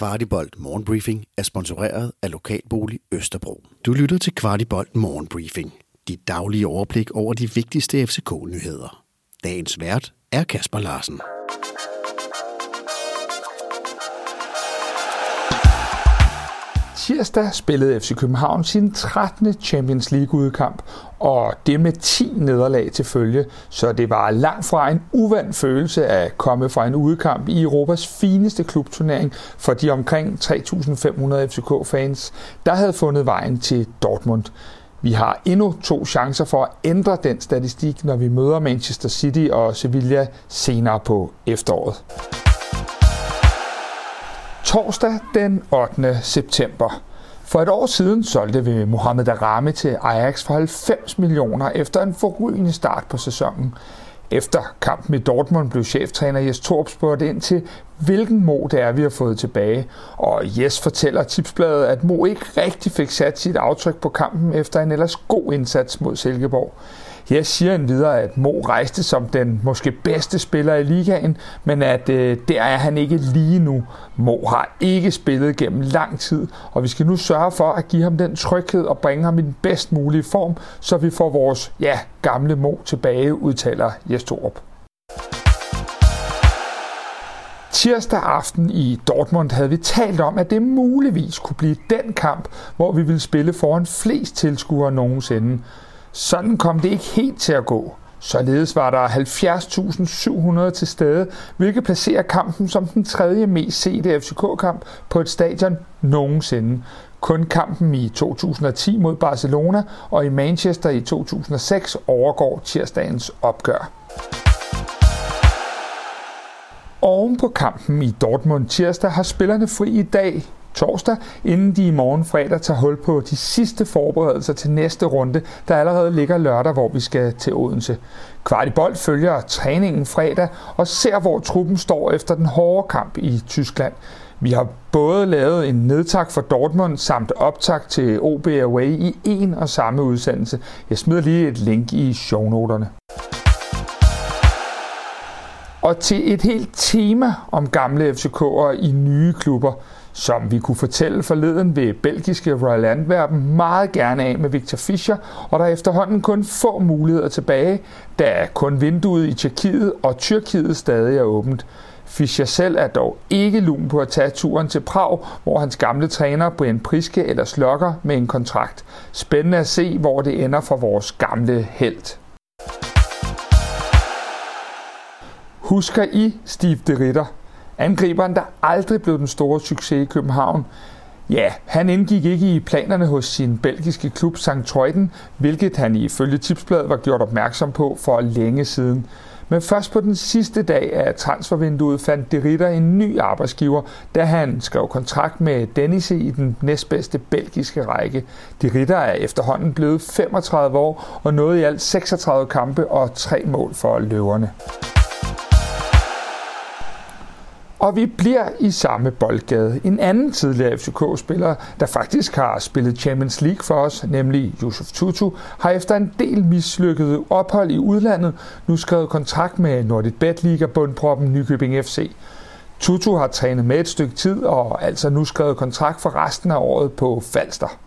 Kvartibolt Morgenbriefing er sponsoreret af Lokalbolig Østerbro. Du lytter til Kvartibolt Morgenbriefing. Dit daglige overblik over de vigtigste FCK-nyheder. Dagens vært er Kasper Larsen. Tirsdag spillede FC København sin 13. Champions League-udkamp, og det med 10 nederlag til følge, så det var langt fra en uvand følelse at komme fra en udkamp i Europas fineste klubturnering for de omkring 3.500 FCK-fans, der havde fundet vejen til Dortmund. Vi har endnu to chancer for at ændre den statistik, når vi møder Manchester City og Sevilla senere på efteråret. Torsdag den 8. september. For et år siden solgte vi Mohamed Darami til Ajax for 90 millioner efter en forrygende start på sæsonen. Efter kampen i Dortmund blev cheftræner Jes Torp spurgt ind til, hvilken Mo det er, vi har fået tilbage. Og Jes fortæller tipsbladet, at Mo ikke rigtig fik sat sit aftryk på kampen efter en ellers god indsats mod Silkeborg. Jeg siger endvidere, at Mo rejste som den måske bedste spiller i ligaen, men at øh, der er han ikke lige nu. Mo har ikke spillet gennem lang tid, og vi skal nu sørge for at give ham den tryghed og bringe ham i den bedst mulige form, så vi får vores ja, gamle Mo tilbage, udtaler Jes Torup. Tirsdag aften i Dortmund havde vi talt om, at det muligvis kunne blive den kamp, hvor vi ville spille foran flest tilskuere nogensinde. Sådan kom det ikke helt til at gå. Således var der 70.700 til stede, hvilket placerer kampen som den tredje mest sete FCK-kamp på et stadion nogensinde. Kun kampen i 2010 mod Barcelona og i Manchester i 2006 overgår tirsdagens opgør. Oven på kampen i Dortmund tirsdag har spillerne fri i dag, torsdag, inden de i morgen fredag tager hul på de sidste forberedelser til næste runde, der allerede ligger lørdag, hvor vi skal til Odense. Kvartibold følger træningen fredag og ser, hvor truppen står efter den hårde kamp i Tyskland. Vi har både lavet en nedtak for Dortmund samt optag til OB Away i en og samme udsendelse. Jeg smider lige et link i shownoterne. Og til et helt tema om gamle FCK'ere i nye klubber – som vi kunne fortælle forleden ved belgiske Royal Antwerpen meget gerne af med Victor Fischer, og der er efterhånden kun få muligheder tilbage, da kun vinduet i Tjekkiet og Tyrkiet stadig er åbent. Fischer selv er dog ikke lun på at tage turen til Prag, hvor hans gamle træner Brian Priske eller slokker med en kontrakt. Spændende at se, hvor det ender for vores gamle held. Husker I Steve de Ritter? Angriberen, der aldrig blev den store succes i København, Ja, han indgik ikke i planerne hos sin belgiske klub St. Troiden, hvilket han ifølge tipsbladet var gjort opmærksom på for længe siden. Men først på den sidste dag af transfervinduet fandt De Ritter en ny arbejdsgiver, da han skrev kontrakt med Dennis e i den næstbedste belgiske række. De Ritter er efterhånden blevet 35 år og nåede i alt 36 kampe og tre mål for løverne. Og vi bliver i samme boldgade. En anden tidligere FCK-spiller, der faktisk har spillet Champions League for os, nemlig Yusuf Tutu, har efter en del mislykkede ophold i udlandet nu skrevet kontrakt med Nordic Bet Liga bundproppen Nykøbing FC. Tutu har trænet med et stykke tid og altså nu skrevet kontrakt for resten af året på Falster.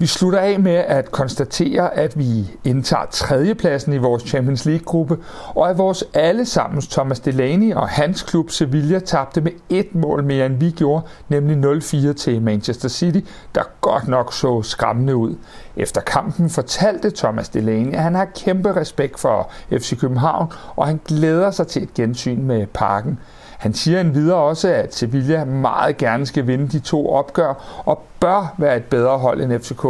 Vi slutter af med at konstatere, at vi indtager tredjepladsen i vores Champions League-gruppe, og at vores allesammens Thomas Delaney og hans klub Sevilla tabte med et mål mere end vi gjorde, nemlig 0-4 til Manchester City, der godt nok så skræmmende ud. Efter kampen fortalte Thomas Delaney, at han har kæmpe respekt for FC København, og han glæder sig til et gensyn med parken. Han siger endvidere også, at Sevilla meget gerne skal vinde de to opgør og bør være et bedre hold end FCK.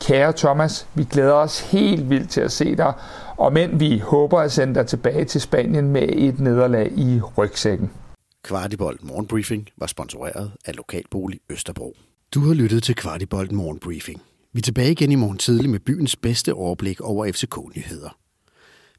Kære Thomas, vi glæder os helt vildt til at se dig, og men vi håber at sende dig tilbage til Spanien med et nederlag i rygsækken. Kvartibolt Morgenbriefing var sponsoreret af Lokalbolig Østerbro. Du har lyttet til Kvartibolt Morgenbriefing. Vi er tilbage igen i morgen tidlig med byens bedste overblik over FCK-nyheder.